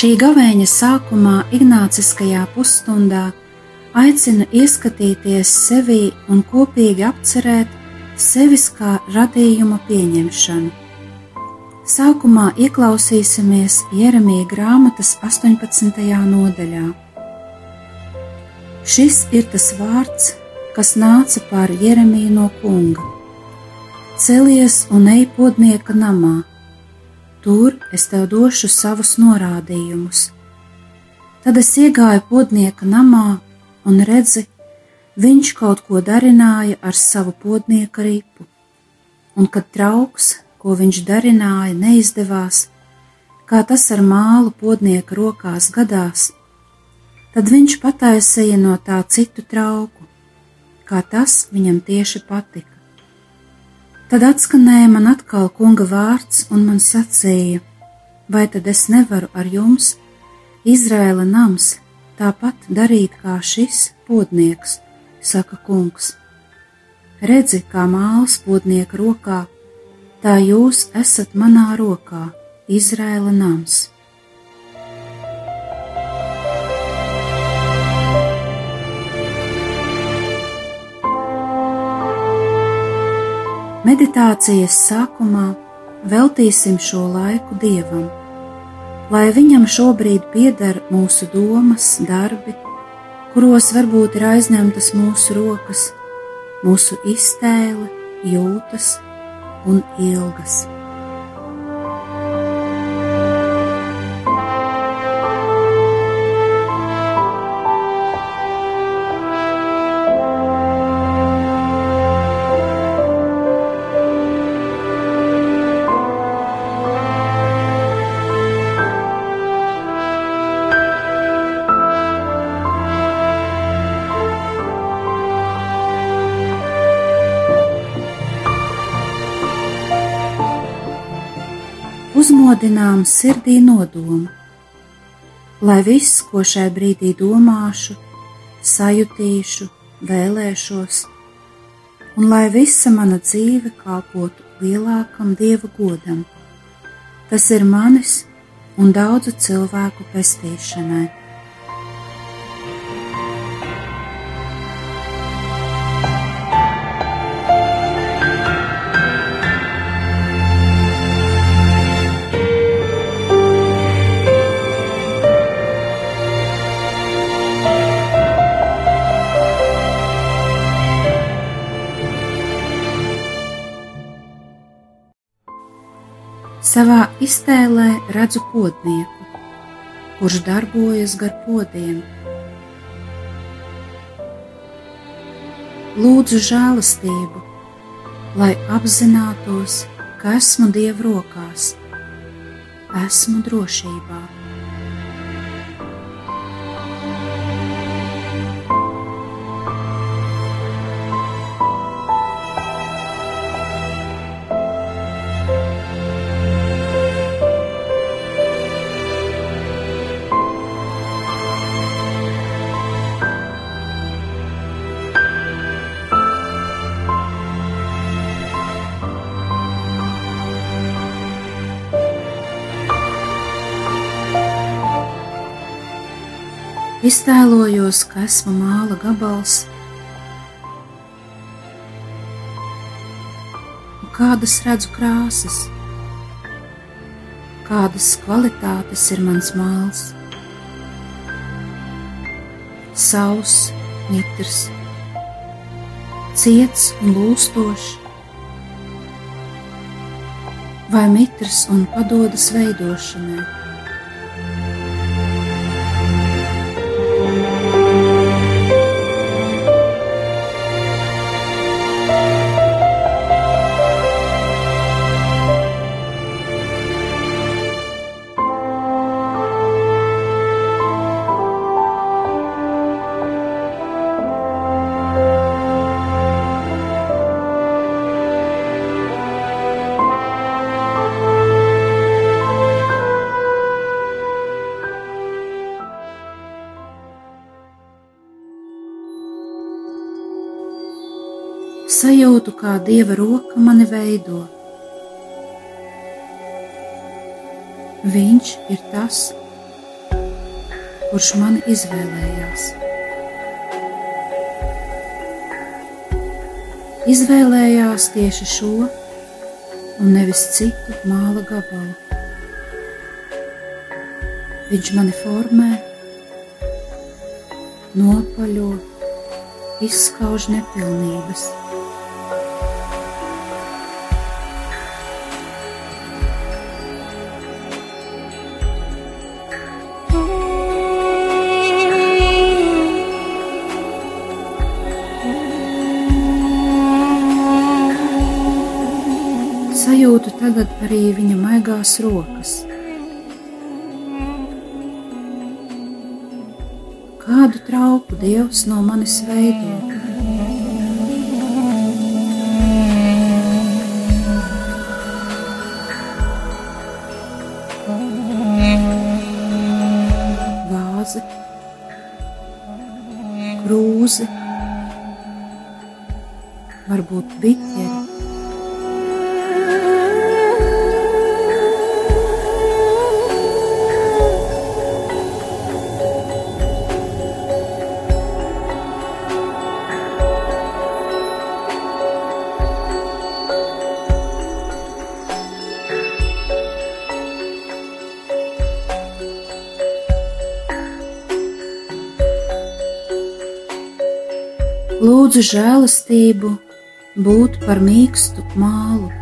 Šī gavēņa sākumā Ignāciskajā pusstundā aicina ieskatīties sevī un kopīgi apcerēt sevis kā radījuma pieņemšanu. Sākumā ieklausīsimies Jeremija grāmatas 18. nodaļā. Šis ir tas vārds, kas nāca pār Jeremiju no kunga. Celies un ej podnieka namā, Tur es tev došu savus norādījumus. Tad es iegāju podnieka namā un redzi, viņš kaut ko darināja ar savu podnieka ripu, un kad trauks, ko viņš darināja, neizdevās, kā tas ar mālu podnieka rokās gadās, tad viņš pataisīja no tā citu trauku, kā tas viņam tieši patika. Tad atskanēja man atkal kunga vārds, un man sacīja, vai tad es nevaru ar jums, Izraēla nams, tāpat darīt kā šis podnieks, saka kungs. Redzi, kā māls podnieka rokā, tā jūs esat manā rokā, Izraēla nams. Meditācijas sākumā veltīsim šo laiku Dievam, lai Viņam šobrīd pieder mūsu domas, darbi, kuros varbūt ir aizņemtas mūsu rokas, mūsu iztēle, jūtas un ilgas. Uzmodinām sirdī nodomu, lai viss, ko šai brīdī domāšu, sajutīšu, vēlēšos, un lai visa mana dzīve kalpotu lielākam dieva godam. Tas ir manis un daudzu cilvēku pestīšanai. Savā iztēlē redzu podnieku, kurš darbojas gar podiem. Lūdzu žēlastību, lai apzinātos, ka esmu Dieva rokās, esmu drošībā. Iztēlojos, ka esmu māla gabals, kādas redzu krāsas, kādas kvalitātes ir mans māls. Sauss, mitrs, ciets un lūstošs, vai mitrs un padodas veidošanai. Jūtu, kā dieva roka mani veido. Viņš ir tas, kurš mani izvēlējās. Izvēlējās tieši šo un nevis citu māla gabalu. Viņš mani formē, nopaļo, izskauž nepilnības. Tagad arī viņa maigās rokas. Kādu trauku Dievs no manis veido? Vāze, krūze, varbūt bitķeri. Lūdzu žēlastību būt par mīkstu mālu,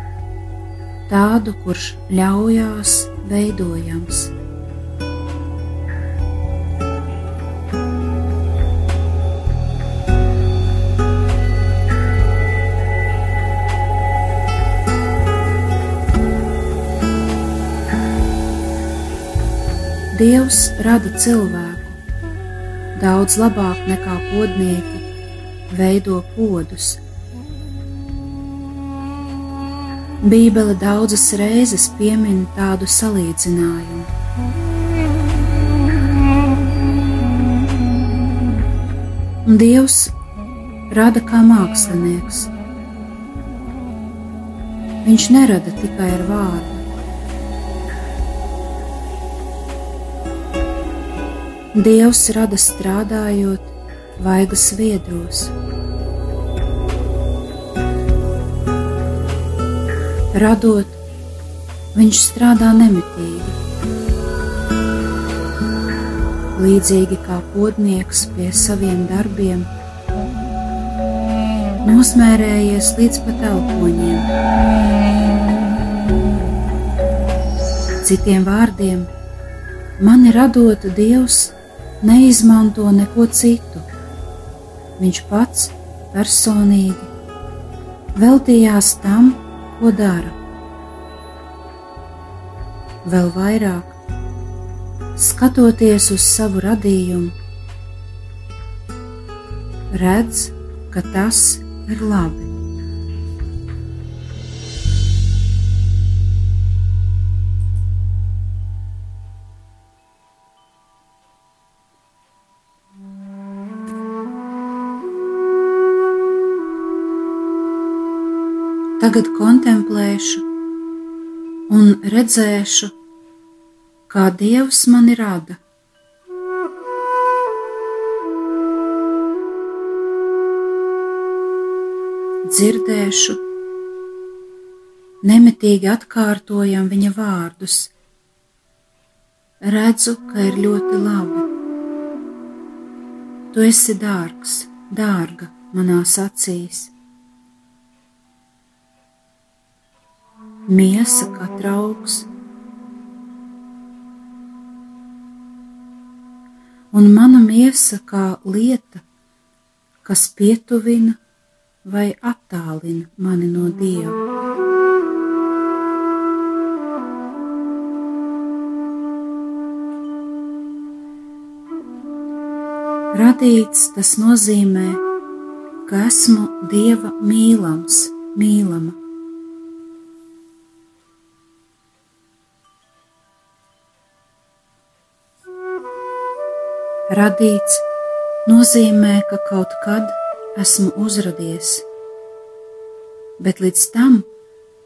tādu, kurš ļaujās veidojams. Dievs rada cilvēku daudz labāk nekā podnieki veido podus. Bībele daudzas reizes piemin tādu salīdzinājumu. Dievs rada kā mākslinieks. Viņš nerada tikai ar vārdu. Dievs rada strādājot vaigas viedros. Radot, viņš strādā nemitīgi. Līdzīgi kā podnieks pie saviem darbiem, nosmērējies līdz pat elpoņiem. Citiem vārdiem, mani radot Dievs neizmanto neko citu. Viņš pats personīgi veltījās tam, ko dara. Vēl vairāk, skatoties uz savu radījumu, redz, ka tas ir labi. Tagad kontemplēšu un redzēšu, kā Dievs mani rada. Dzirdēšu, nemitīgi atkārtojam viņa vārdus. Redzu, ka ir ļoti labi. Tu esi dārgs, dārga manās acīs. Miesa kā trauks. Un mana miesa kā lieta, kas pietuvina vai attālina mani no Dieva. Radīts tas nozīmē, ka esmu Dieva mīlams, mīlama. Radīts nozīmē, ka kaut kad esmu uzradies. bet līdz tam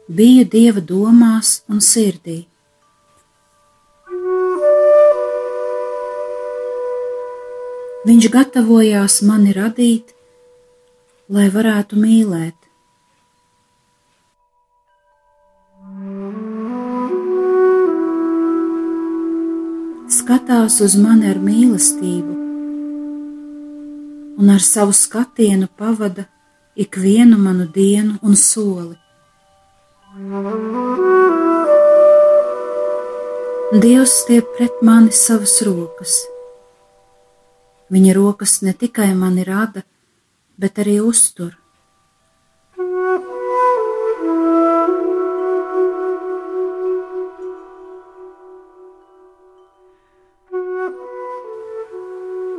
biju dieva domās un sirdī. Viņš gatavojās mani radīt, lai varētu mīlēt. Skatās uz mani ar mīlestību, un ar savu skatienu pavada ikvienu manu dienu un soli. Dievs stiep pret mani savas rokas. Viņa rokas ne tikai mani rada, bet arī uztur.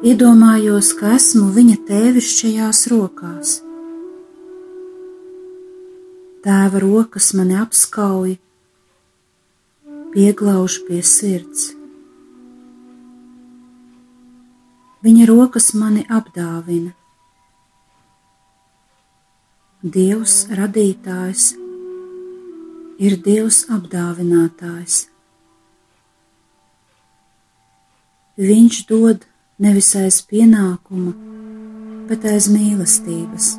Iedomājos, ka esmu viņa tēvišķajās rokās. Tēva rokas mani apskauj, pieglauž pie sirds. Viņa rokas mani apdāvina. Dievs radītājs ir Dievs apdāvinātājs. Viņš dod nevis aiz pienākuma, bet aiz mīlestības.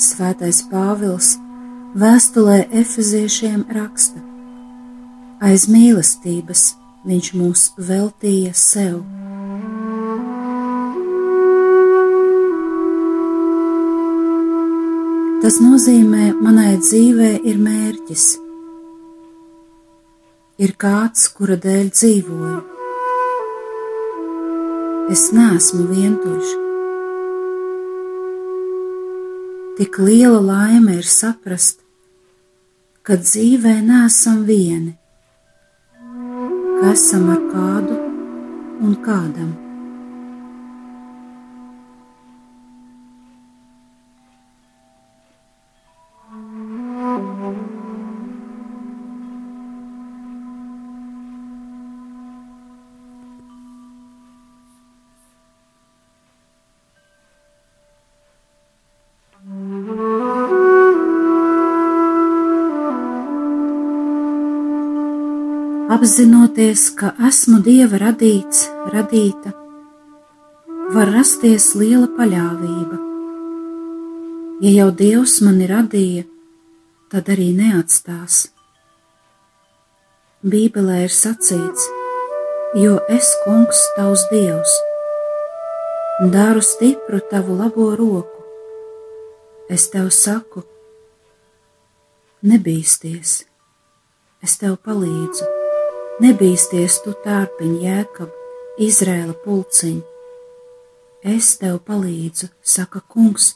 Svētais Pāvils vēstulē Efeziešiem raksta: Aiz mīlestības viņš mūs veltīja sev. Tas nozīmē, manai dzīvē ir mērķis ir kāds, kura dēļ dzīvoju. Es neesmu vientuļš. Tik liela laime ir saprast, ka dzīvē nesam vieni, ka esam ar kādu un kādam. Apzinoties, ka esmu dieva radīts, radīta, var rasties liela paļāvība. Ja jau dievs mani radīja, tad arī neatstās. Bībelē ir sacīts, jo es, kungs, tavs dievs, daru stipru tavu labo roku. Es tev saku, nebīsties, es tev palīdzu. Nebīsties tu tārpiņ, jēkab, Izrēla pulciņ. Es tev palīdzu, saka kungs,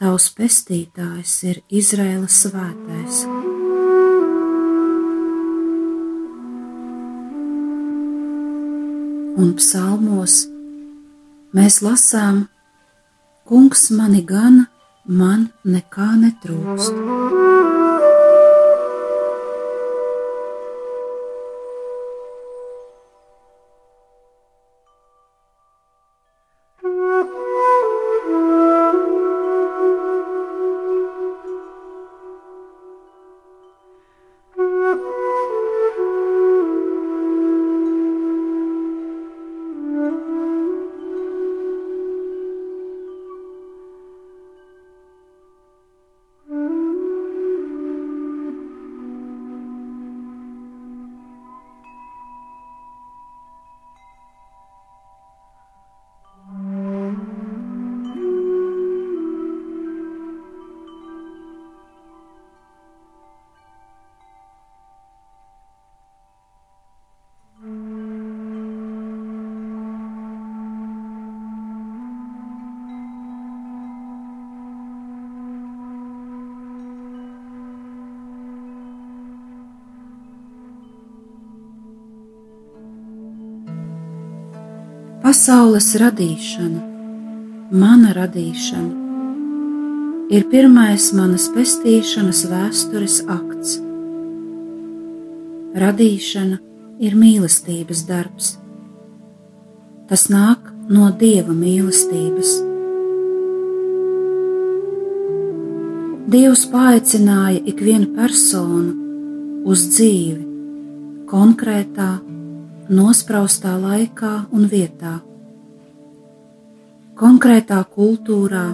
tavs pestītājs ir Izrēla svētais. Un psalmos mēs lasām, kungs mani gana, man nekā netrūkst. Pasaules radīšana, mana radīšana, ir pirmais manas pestīšanas vēstures akts. Radīšana ir mīlestības darbs. Tas nāk no dieva mīlestības. Dievs paaicināja ikvienu personu uz dzīvi, konkrētā, nospraustā laikā un vietā, konkrētā kultūrā,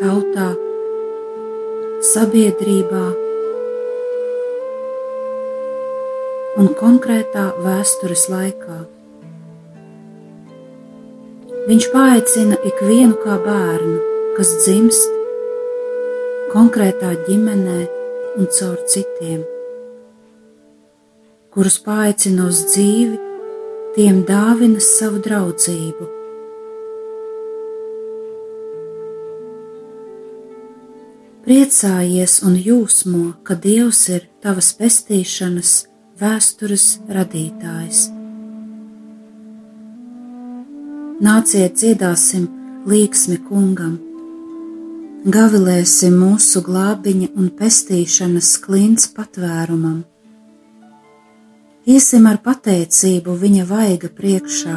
tautā, sabiedrībā un konkrētā vēstures laikā. Viņš paaicina ikvienu kā bērnu, kas dzimst konkrētā ģimenē un caur citiem, kurus paaicina uz dzīvi, tiem dāvina savu draudzību. Priecājies un jūsmo, ka Dievs ir tavas pestīšanas vēstures radītājs. Nāciet, dziedāsim līksmi kungam, gavilēsim mūsu glābiņa un pestīšanas klints patvērumam. Iesim ar pateicību viņa vaiga priekšā,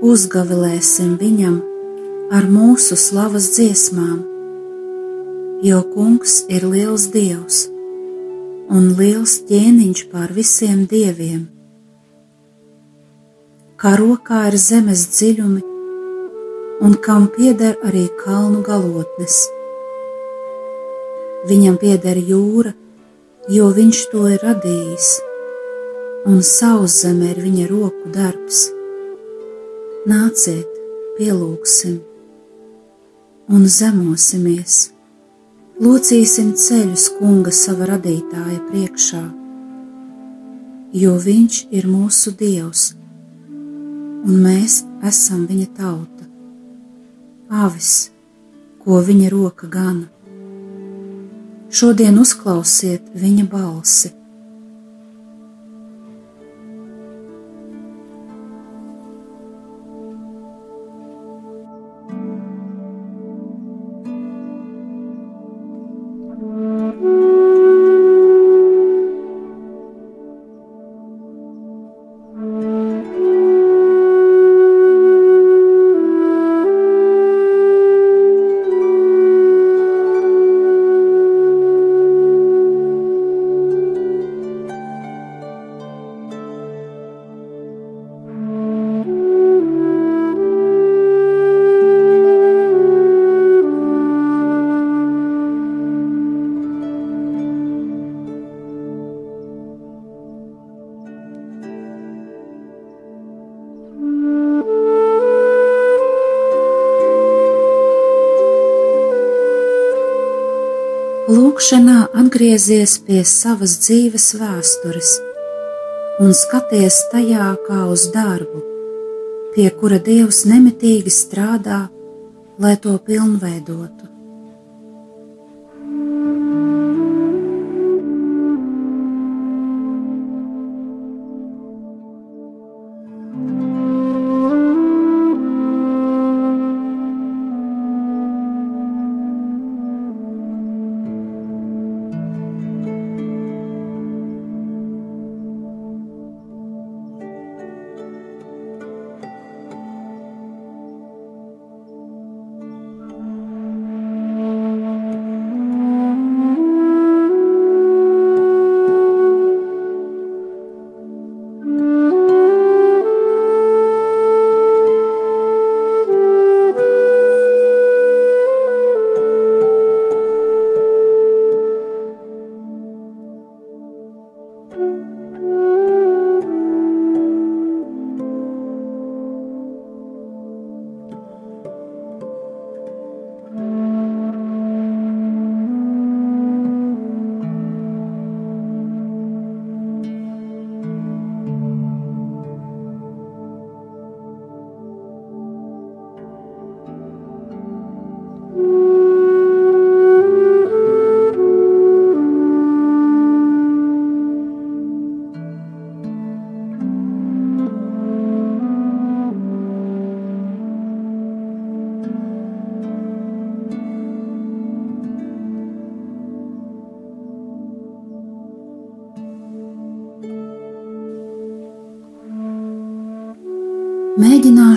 uzgavilēsim viņam ar mūsu slavas dziesmām, jo kungs ir liels dievs un liels ķēniņš pār visiem dieviem. Kā rokā ir zemes dziļumi, un kam pieder arī kalnu galotnes. Viņam pieder jūra, jo viņš to ir radījis, un sauszeme ir viņa roku darbs. Nāciet, pielūgsim un zemosimies! Lūcīsim ceļus kunga sava radītāja priekšā, jo viņš ir mūsu dievs, un mēs esam viņa tauta, avis, ko viņa roka gana. Šodien uzklausiet viņa balsi lūkšanā atgriezies pie savas dzīves vēstures un skaties tajā kā uz darbu, pie kura Dievs nemitīgi strādā, lai to pilnveidotu.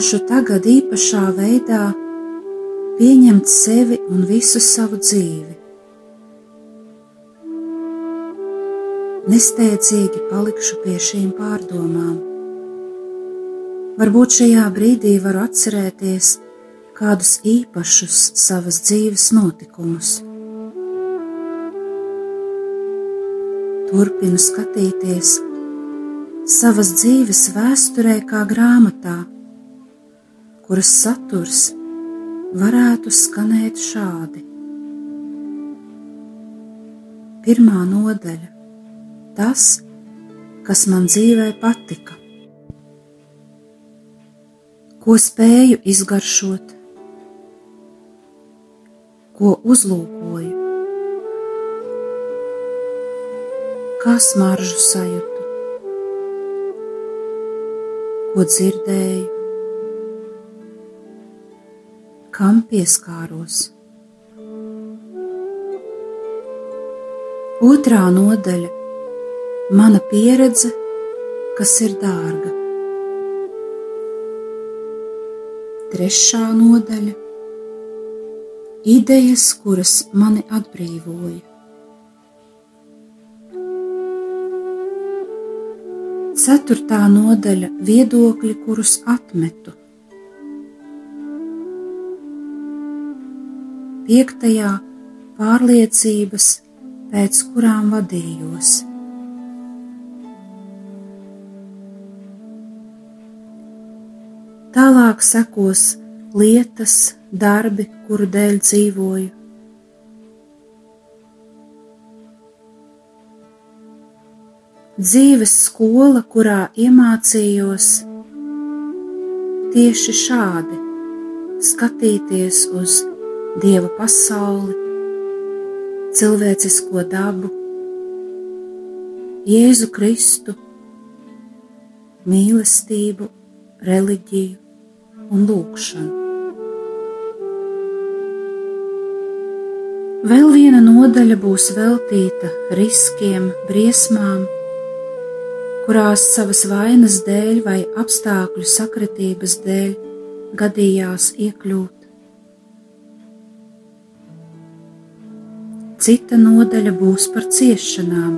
mēģināšu tagad īpašā veidā pieņemt sevi un visu savu dzīvi. Nesteidzīgi palikšu pie šīm pārdomām. Varbūt šajā brīdī varu atcerēties kādus īpašus savas dzīves notikumus. Turpinu skatīties savas dzīves vēsturē kā grāmatā, kuras saturs varētu skanēt šādi. Pirmā nodaļa - tas, kas man dzīvē patika, ko spēju izgaršot, ko uzlūkoju, kā smaržu sajūtu, ko dzirdēju, kam pieskāros. Otrā nodaļa - mana pieredze, kas ir dārga. Trešā nodaļa - idejas, kuras mani atbrīvoja. Ceturtā nodaļa - viedokļi, kurus atmetu. Piektajā - pārliecības, pēc kurām vadījos. Tālāk sekos lietas, darbi, kuru dēļ dzīvoju. Dzīves skola, kurā iemācījos tieši šādi skatīties uz Dieva pasauli, cilvēcisko dabu, Jēzu Kristu, mīlestību, reliģiju un lūgšanu. Vēl viena nodaļa būs veltīta riskiem, briesmām, kurās savas vainas dēļ vai apstākļu sakritības dēļ gadījās iekļūt. Cita nodaļa būs par ciešanām,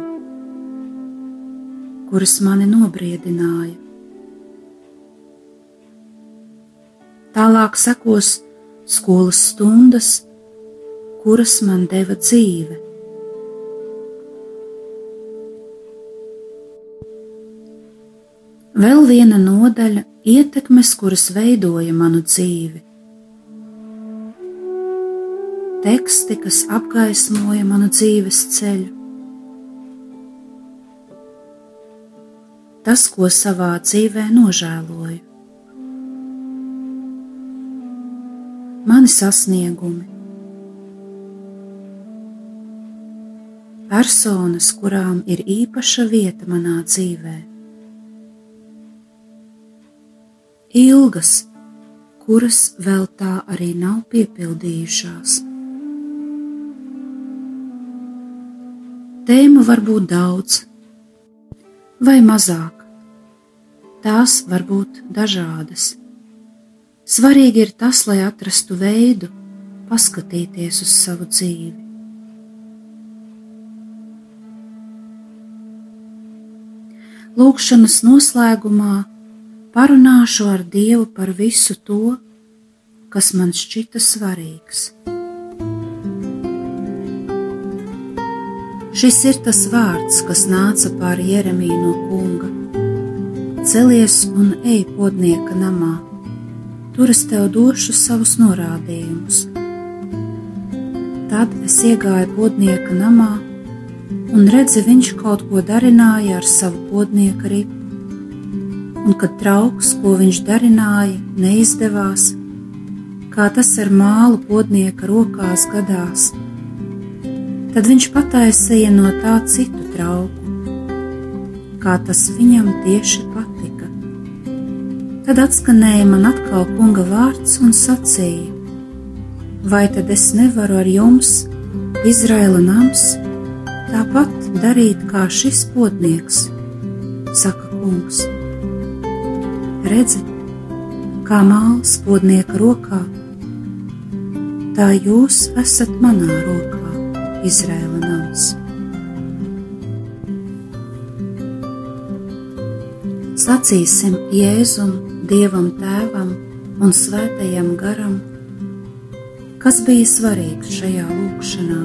kuras mani nobriedināja. Tālāk sekos skolas stundas, kuras man deva dzīve. Vēl viena nodaļa - ietekmes, kuras veidoja manu dzīvi teksti, kas apgaismoja manu dzīves ceļu. Tas, ko savā dzīvē nožēloju, mani sasniegumi, personas, kurām ir īpaša vieta manā dzīvē, ilgas, kuras vēl tā arī nav piepildījušās. Tēmu var būt daudz vai mazāk. Tās var būt dažādas. Svarīgi ir tas, lai atrastu veidu, paskatīties uz savu dzīvi. Lūkšanas noslēgumā parunāšu ar Dievu par visu to, kas man šķita svarīgs. Šis ir tas vārds, kas nāca pāri Jeremiju no kunga. Celies un ej podnieka namā, tur es tev došu savus norādījumus. Tad es iegāju podnieka namā, un redzi, viņš kaut ko darināja ar savu podnieka ripu. Un kad trauks, ko viņš darināja, neizdevās, kā tas ar mālu podnieka rokās gadās, tad viņš pataisīja no tā citu trauku, kā tas viņam tieši patika. Tad atskanēja man atkal kunga vārds un sacīja: Vai tad es nevaru ar jums, Izraēla nams, tāpat darīt kā šis potnieks, saka kungs. Redzi, kā māls potnieka rokā, tā jūs esat manā rokā. Izrēla nams. Sacīsim Jēzum, Dievam Tēvam un Svētajam Garam, kas bija svarīgs šajā lūkšanā,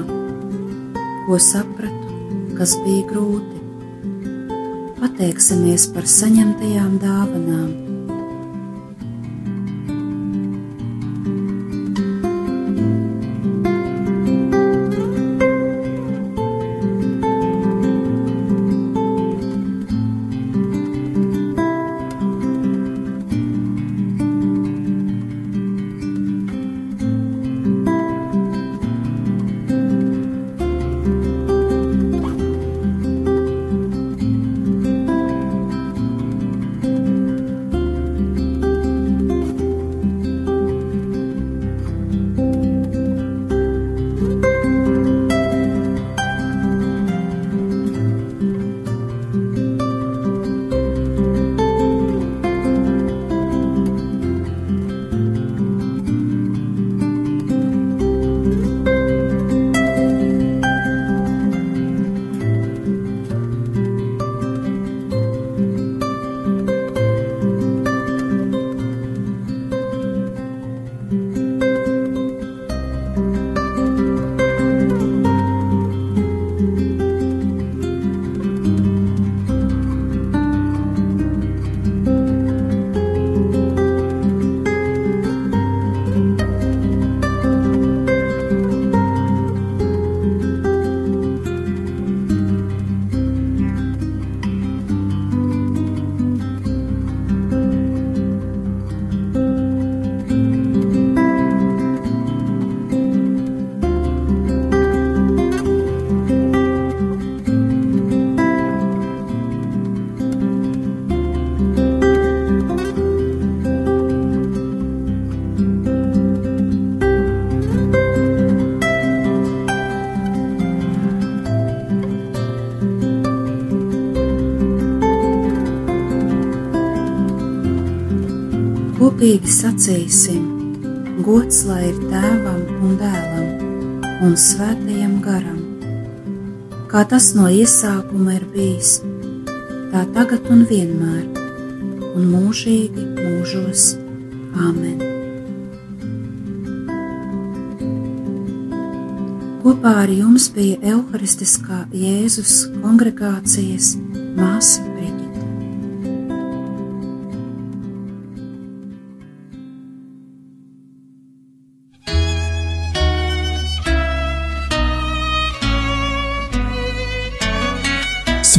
ko sapratu, kas bija grūti. Pateiksimies par saņemtajām dāvanām kopīgi sacīsim: Gods lai ir tēvam un dēlam un svētajam garam, kā tas no iesākuma ir bijis, tā tagad un vienmēr, un mūžīgi mūžos. Āmen! Kopā ar jums bija Euharistiskā Jēzus kongregācijas māsa